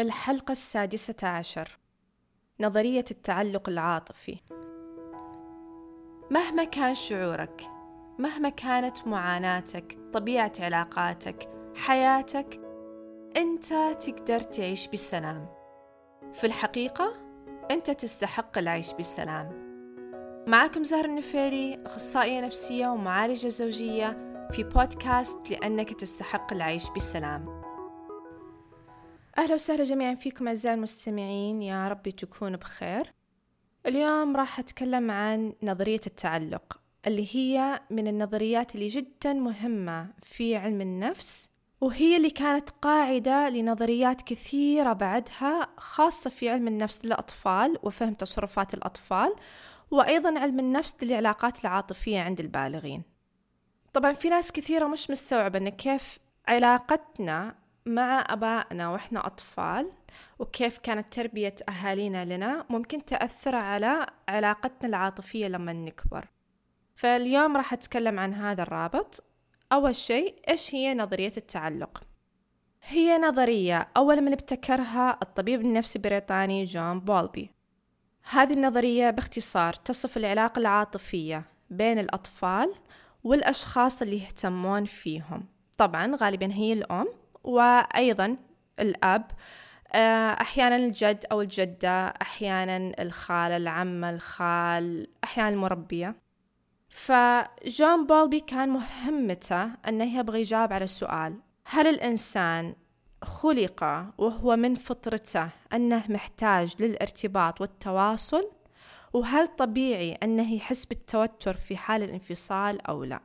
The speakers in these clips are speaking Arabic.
الحلقة السادسة عشر. نظرية التعلق العاطفي. مهما كان شعورك مهما كانت معاناتك طبيعة علاقاتك حياتك أنت تقدر تعيش بسلام. في الحقيقة أنت تستحق العيش بسلام. معكم زهر النفيري أخصائية نفسية ومعالجة زوجية في بودكاست لأنك تستحق العيش بسلام. أهلا وسهلا جميعا فيكم أعزائي المستمعين يا ربي تكونوا بخير. اليوم راح أتكلم عن نظرية التعلق اللي هي من النظريات اللي جدا مهمة في علم النفس وهي اللي كانت قاعدة لنظريات كثيرة بعدها خاصة في علم النفس للأطفال وفهم تصرفات الأطفال وأيضا علم النفس للعلاقات العاطفية عند البالغين. طبعا في ناس كثيرة مش مستوعبة أن كيف علاقتنا مع أبائنا وإحنا أطفال وكيف كانت تربية أهالينا لنا ممكن تأثر على علاقتنا العاطفية لما نكبر. فاليوم راح أتكلم عن هذا الرابط. أول شيء إيش هي نظرية التعلق؟ هي نظرية أول من ابتكرها الطبيب النفسي البريطاني جون بولبي. هذه النظرية باختصار تصف العلاقة العاطفية بين الأطفال والأشخاص اللي يهتمون فيهم. طبعا غالبا هي الأم وأيضا الأب. آه، أحيانا الجد أو الجدة أحيانا الخالة العمة الخال أحيانا المربية. فجون بولبي كان مهمته أنه يبغى يجاوب على السؤال هل الإنسان خلق وهو من فطرته أنه محتاج للارتباط والتواصل؟ وهل طبيعي أنه يحس بالتوتر في حال الانفصال أو لا؟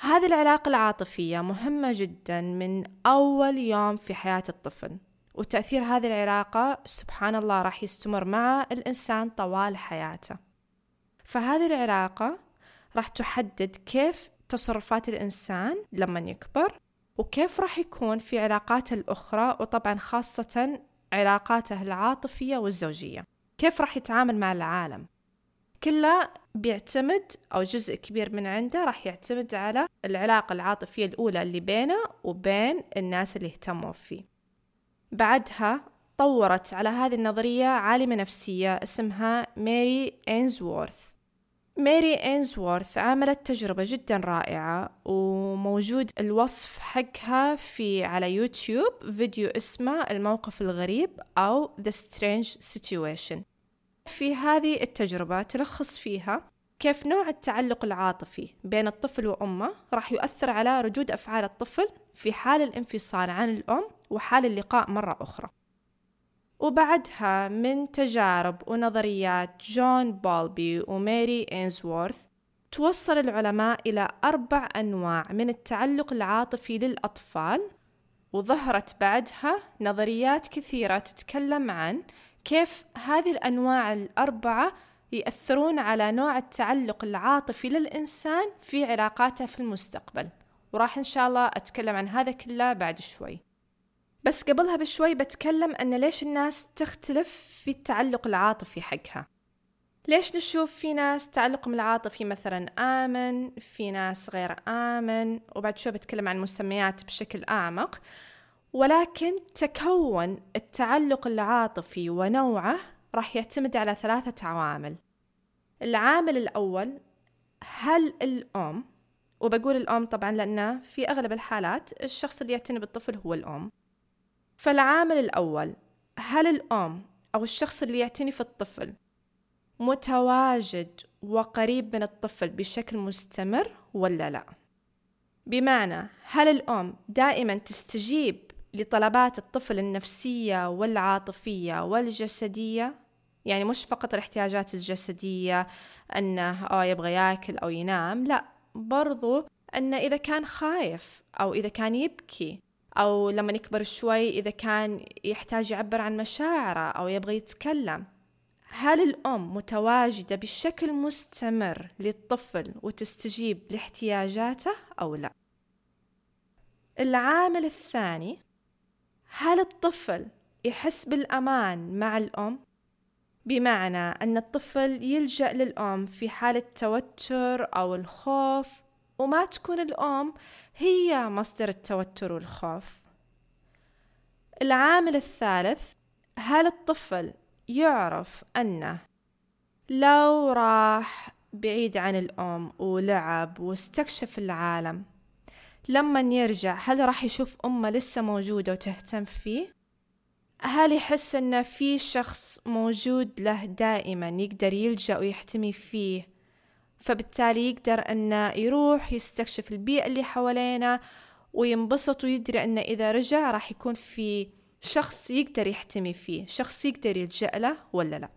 هذه العلاقة العاطفية مهمة جدا من أول يوم في حياة الطفل وتأثير هذه العلاقة سبحان الله راح يستمر مع الإنسان طوال حياته. فهذه العلاقة راح تحدد كيف تصرفات الإنسان لما يكبر وكيف راح يكون في علاقاته الأخرى وطبعا خاصة علاقاته العاطفية والزوجية. كيف راح يتعامل مع العالم؟ كله بيعتمد أو جزء كبير من عنده راح يعتمد على العلاقة العاطفية الأولى اللي بينه وبين الناس اللي اهتموا فيه. بعدها طورت على هذه النظرية عالمة نفسية اسمها ماري إنزورث ماري إنزورث عملت تجربة جدا رائعة وموجود الوصف حقها في على يوتيوب فيديو اسمه الموقف الغريب أو The Strange Situation. في هذه التجربة تلخص فيها كيف نوع التعلق العاطفي بين الطفل وأمه راح يؤثر على ردود أفعال الطفل في حال الانفصال عن الأم وحال اللقاء مرة أخرى. وبعدها من تجارب ونظريات جون بولبي وماري إنزورث توصل العلماء إلى أربع أنواع من التعلق العاطفي للأطفال وظهرت بعدها نظريات كثيرة تتكلم عن كيف هذه الأنواع الأربعة يأثرون على نوع التعلق العاطفي للإنسان في علاقاته في المستقبل؟ وراح إن شاء الله أتكلم عن هذا كله بعد شوي. بس قبلها بشوي بتكلم أن ليش الناس تختلف في التعلق العاطفي حقها؟ ليش نشوف في ناس تعلقهم العاطفي مثلا آمن في ناس غير آمن؟ وبعد شوي بتكلم عن مسميات بشكل أعمق. ولكن تكون التعلق العاطفي ونوعه راح يعتمد على ثلاثة عوامل. العامل الأول هل الأم وبقول الأم طبعا لأن في أغلب الحالات الشخص اللي يعتني بالطفل هو الأم. فالعامل الأول هل الأم أو الشخص اللي يعتني في الطفل متواجد وقريب من الطفل بشكل مستمر ولا لا؟ بمعنى هل الأم دائما تستجيب لطلبات الطفل النفسية والعاطفية والجسدية يعني مش فقط الاحتياجات الجسدية أنه أو يبغى ياكل أو ينام لا برضو أنه إذا كان خايف أو إذا كان يبكي أو لما يكبر شوي إذا كان يحتاج يعبر عن مشاعره أو يبغى يتكلم هل الأم متواجدة بشكل مستمر للطفل وتستجيب لاحتياجاته أو لا؟ العامل الثاني هل الطفل يحس بالأمان مع الأم؟ بمعنى أن الطفل يلجأ للأم في حالة توتر أو الخوف وما تكون الأم هي مصدر التوتر والخوف العامل الثالث هل الطفل يعرف أنه لو راح بعيد عن الأم ولعب واستكشف العالم لما يرجع هل راح يشوف أمه لسه موجودة وتهتم فيه؟ هل يحس أن في شخص موجود له دائما يقدر يلجأ ويحتمي فيه فبالتالي يقدر أنه يروح يستكشف البيئة اللي حوالينا وينبسط ويدري أنه إذا رجع راح يكون في شخص يقدر يحتمي فيه شخص يقدر يلجأ له ولا لا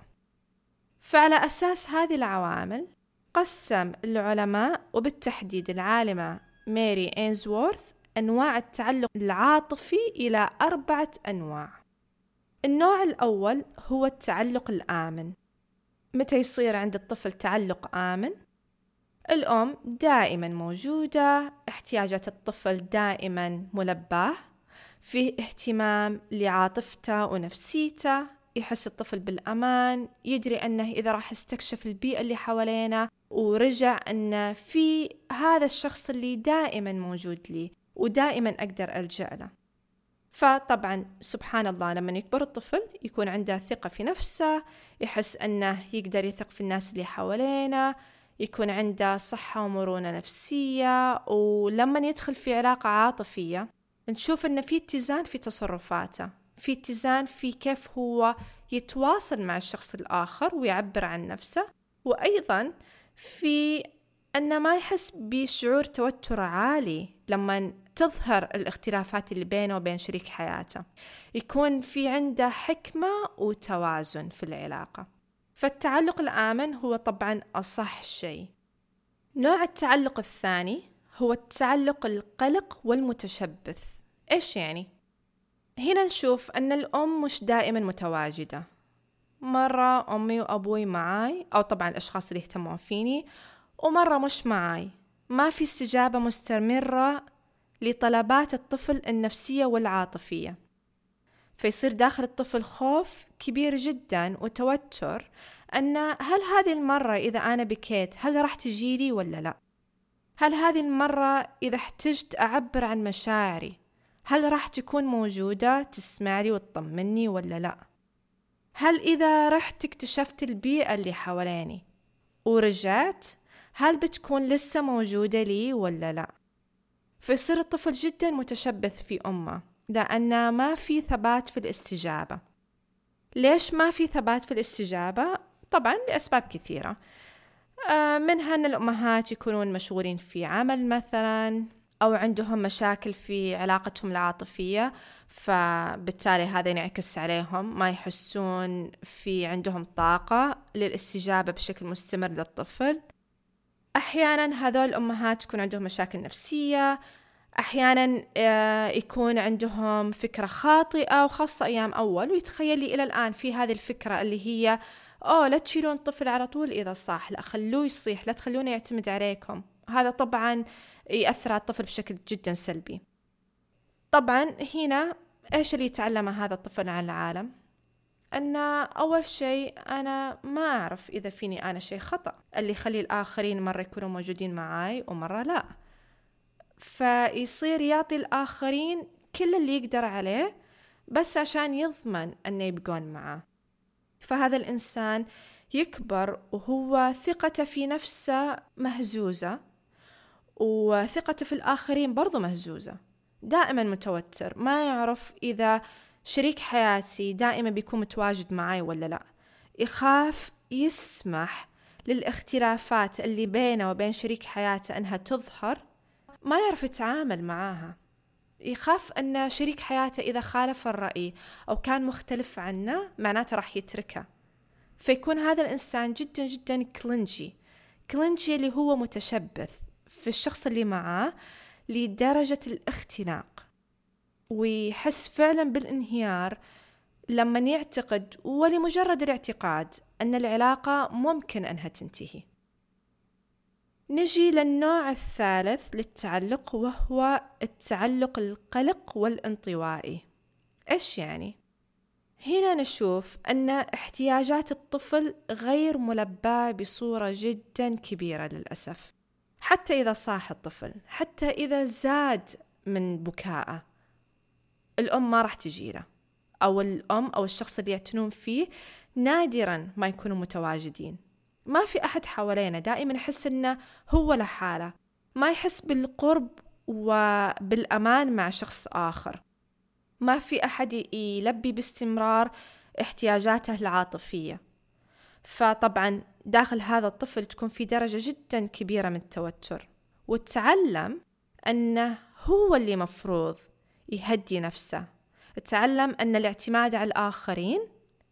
فعلى أساس هذه العوامل قسم العلماء وبالتحديد العالمة ماري إينزورث أنواع التعلق العاطفي إلى أربعة أنواع النوع الأول هو التعلق الآمن متى يصير عند الطفل تعلق آمن؟ الأم دائما موجودة احتياجات الطفل دائما ملباة فيه اهتمام لعاطفته ونفسيته يحس الطفل بالأمان يدري أنه إذا راح يستكشف البيئة اللي حوالينا ورجع أن في هذا الشخص اللي دائما موجود لي ودائما أقدر ألجأ له. فطبعا سبحان الله لما يكبر الطفل يكون عنده ثقة في نفسه يحس أنه يقدر يثق في الناس اللي حوالينا يكون عنده صحة ومرونة نفسية ولما يدخل في علاقة عاطفية نشوف أن في اتزان في تصرفاته. في اتزان في كيف هو يتواصل مع الشخص الآخر ويعبر عن نفسه وأيضا في أنه ما يحس بشعور توتر عالي لما تظهر الاختلافات اللي بينه وبين شريك حياته. يكون في عنده حكمة وتوازن في العلاقة. فالتعلق الآمن هو طبعا أصح شيء. نوع التعلق الثاني هو التعلق القلق والمتشبث. إيش يعني؟ هنا نشوف أن الأم مش دائما متواجدة. مرة أمي وأبوي معاي أو طبعا الأشخاص اللي يهتمون فيني ومرة مش معاي. ما في استجابة مستمرة لطلبات الطفل النفسية والعاطفية. فيصير داخل الطفل خوف كبير جدا وتوتر أن هل هذه المرة إذا أنا بكيت هل راح تجيلي ولا لا؟ هل هذه المرة إذا احتجت أعبر عن مشاعري؟ هل راح تكون موجودة تسمع لي وتطمني ولا لا؟ هل إذا رحت اكتشفت البيئة اللي حواليني ورجعت هل بتكون لسه موجودة لي ولا لا؟ فيصير الطفل جدا متشبث في أمه لأن ما في ثبات في الاستجابة. ليش ما في ثبات في الاستجابة؟ طبعا لأسباب كثيرة. آه، منها أن الأمهات يكونون مشغولين في عمل مثلا أو عندهم مشاكل في علاقتهم العاطفية فبالتالي هذا ينعكس عليهم ما يحسون في عندهم طاقة للاستجابة بشكل مستمر للطفل. أحيانا هذول الأمهات تكون عندهم مشاكل نفسية أحيانا آه، يكون عندهم فكرة خاطئة وخاصة أيام أول. ويتخيل لي إلى الآن في هذه الفكرة اللي هي أوه لا تشيلون الطفل على طول إذا صاح لا خلوه يصيح لا تخلونه يعتمد عليكم. هذا طبعا يأثر على الطفل بشكل جدا سلبي. طبعا هنا إيش اللي يتعلمه هذا الطفل عن العالم؟ أن أول شيء أنا ما أعرف إذا فيني أنا شيء خطأ. اللي يخلي الآخرين مرة يكونوا موجودين معاي ومرة لا. فيصير يعطي الآخرين كل اللي يقدر عليه بس عشان يضمن أنه يبقون معاه. فهذا الإنسان يكبر وهو ثقته في نفسه مهزوزة. وثقته في الآخرين برضو مهزوزة. دائما متوتر ما يعرف إذا شريك حياتي دائما بيكون متواجد معي ولا لا. يخاف يسمح للاختلافات اللي بينه وبين شريك حياته أنها تظهر. ما يعرف يتعامل معاها. يخاف أن شريك حياته إذا خالف الرأي أو كان مختلف عنه معناته راح يتركه. فيكون هذا الإنسان جدا جدا كلنجي كلنجي اللي هو متشبث. في الشخص اللي معاه لدرجة الاختناق ويحس فعلا بالانهيار لما يعتقد ولمجرد الاعتقاد أن العلاقة ممكن أنها تنتهي. نجي للنوع الثالث للتعلق وهو التعلق القلق والانطوائي. إيش يعني؟ هنا نشوف أن احتياجات الطفل غير ملباة بصورة جدا كبيرة للأسف. حتى إذا صاح الطفل حتى إذا زاد من بكائه الأم ما راح تجيله أو الأم أو الشخص اللي يعتنون فيه نادرا ما يكونوا متواجدين. ما في أحد حوالينا دائما يحس إنه هو لحاله ما يحس بالقرب وبالأمان مع شخص آخر. ما في أحد يلبي باستمرار احتياجاته العاطفية. فطبعا داخل هذا الطفل تكون في درجة جدا كبيرة من التوتر. وتعلم أنه هو اللي مفروض يهدي نفسه. تعلم أن الاعتماد على الآخرين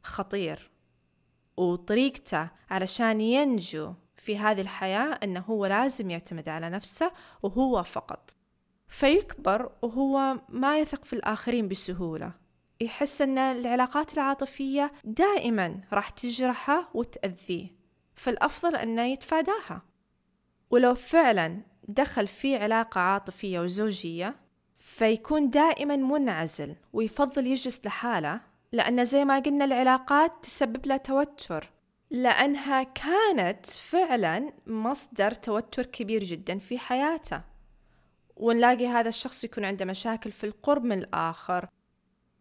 خطير وطريقته علشان ينجو في هذه الحياة أنه هو لازم يعتمد على نفسه وهو فقط. فيكبر وهو ما يثق في الآخرين بسهولة. يحس أن العلاقات العاطفية دائما راح تجرحه وتأذيه. فالأفضل أنه يتفاداها. ولو فعلا دخل في علاقة عاطفية وزوجية فيكون دائما منعزل ويفضل يجلس لحاله لأن زي ما قلنا العلاقات تسبب له توتر لأنها كانت فعلا مصدر توتر كبير جدا في حياته. ونلاقي هذا الشخص يكون عنده مشاكل في القرب من الآخر.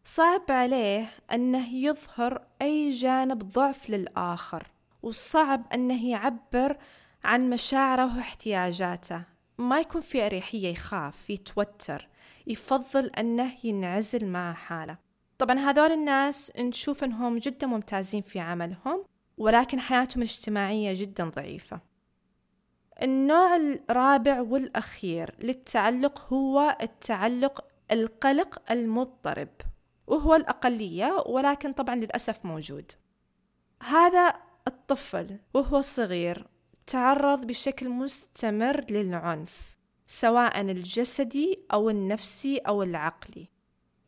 صعب عليه أنه يظهر أي جانب ضعف للآخر. وصعب أنه يعبر عن مشاعره واحتياجاته. ما يكون في أريحية يخاف يتوتر يفضل أنه ينعزل مع حاله. طبعا هذول الناس نشوف أنهم جدا ممتازين في عملهم ولكن حياتهم الاجتماعية جدا ضعيفة. النوع الرابع والأخير للتعلق هو التعلق القلق المضطرب. وهو الأقلية ولكن طبعا للأسف موجود. هذا الطفل وهو صغير تعرض بشكل مستمر للعنف سواء الجسدي أو النفسي أو العقلي.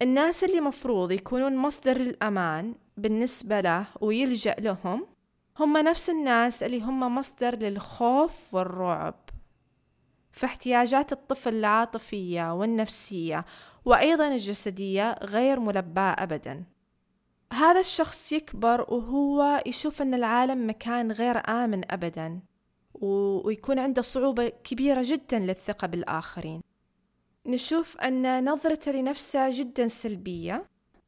الناس اللي مفروض يكونون مصدر الأمان بالنسبة له ويلجأ لهم هم نفس الناس اللي هم مصدر للخوف والرعب. فاحتياجات الطفل العاطفية والنفسية وأيضا الجسدية غير ملباة أبدا. هذا الشخص يكبر وهو يشوف أن العالم مكان غير آمن أبدا ويكون عنده صعوبة كبيرة جدا للثقة بالآخرين. نشوف أن نظرته لنفسه جدا سلبية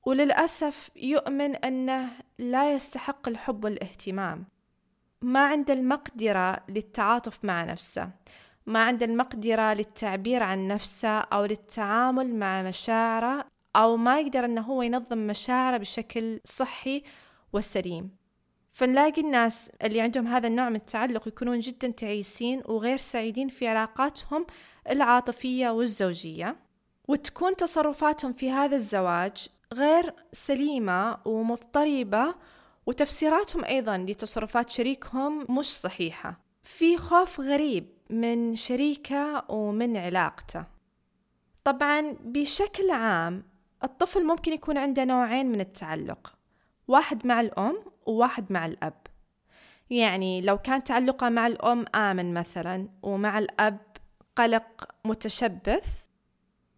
وللأسف يؤمن أنه لا يستحق الحب والاهتمام. ما عنده المقدرة للتعاطف مع نفسه ما عنده المقدرة للتعبير عن نفسه أو للتعامل مع مشاعره أو ما يقدر أنه هو ينظم مشاعره بشكل صحي وسليم. فنلاقي الناس اللي عندهم هذا النوع من التعلق يكونون جدا تعيسين وغير سعيدين في علاقاتهم العاطفية والزوجية. وتكون تصرفاتهم في هذا الزواج غير سليمة ومضطربة وتفسيراتهم أيضا لتصرفات شريكهم مش صحيحة. في خوف غريب من شريكه ومن علاقته. طبعا بشكل عام الطفل ممكن يكون عنده نوعين من التعلق واحد مع الأم وواحد مع الأب. يعني لو كان تعلقه مع الأم آمن مثلا ومع الأب قلق متشبث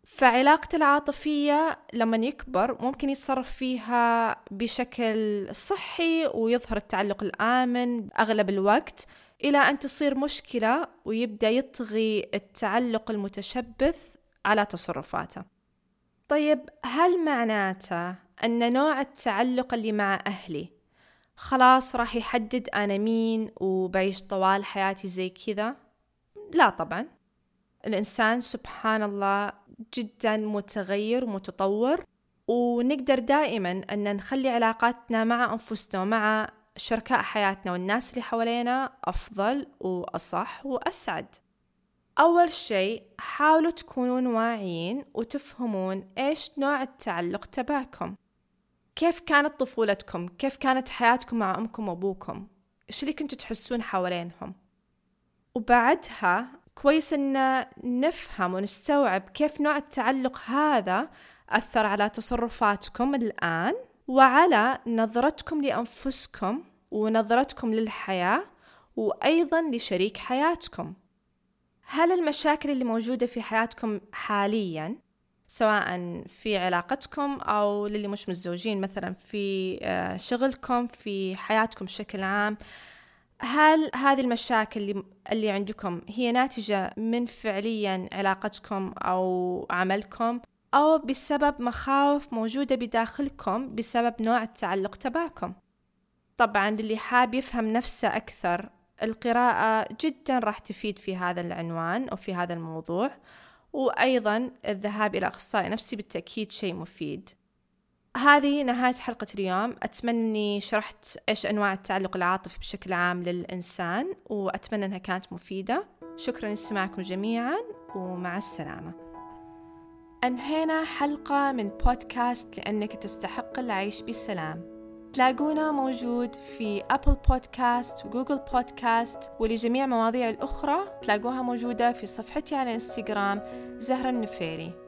فعلاقته العاطفية لما يكبر ممكن يتصرف فيها بشكل صحي ويظهر التعلق الآمن أغلب الوقت إلى أن تصير مشكلة ويبدأ يطغي التعلق المتشبث على تصرفاته. طيب هل معناته أن نوع التعلق اللي مع أهلي خلاص راح يحدد أنا مين وبعيش طوال حياتي زي كذا؟ لا طبعا الإنسان سبحان الله جدا متغير ومتطور ونقدر دائما أن نخلي علاقاتنا مع أنفسنا ومع شركاء حياتنا والناس اللي حوالينا أفضل وأصح وأسعد أول شيء حاولوا تكونون واعيين وتفهمون إيش نوع التعلق تبعكم. كيف كانت طفولتكم؟ كيف كانت حياتكم مع أمكم وأبوكم؟ إيش اللي كنتوا تحسون حوالينهم؟ وبعدها كويس إن نفهم ونستوعب كيف نوع التعلق هذا أثر على تصرفاتكم الآن وعلى نظرتكم لأنفسكم ونظرتكم للحياة وأيضا لشريك حياتكم. هل المشاكل اللي موجودة في حياتكم حاليا سواء في علاقتكم أو للي مش متزوجين مثلا في آه، شغلكم في حياتكم بشكل عام هل هذه المشاكل اللي, اللي عندكم هي ناتجة من فعليا علاقتكم أو عملكم أو بسبب مخاوف موجودة بداخلكم بسبب نوع التعلق تبعكم؟ طبعا للي حاب يفهم نفسه أكثر القراءة جدا راح تفيد في هذا العنوان أو في هذا الموضوع وأيضا الذهاب إلى أخصائي نفسي بالتأكيد شيء مفيد. هذه نهاية حلقة اليوم. أتمنى أني شرحت إيش أنواع التعلق العاطفي بشكل عام للإنسان وأتمنى أنها كانت مفيدة. شكرا لاستماعكم جميعا ومع السلامة. أنهينا حلقة من بودكاست لأنك تستحق العيش بسلام. تلاقونا موجود في أبل بودكاست وجوجل بودكاست ولجميع مواضيع الأخرى. تلاقوها موجودة في صفحتي على إنستغرام زهرة النفيري.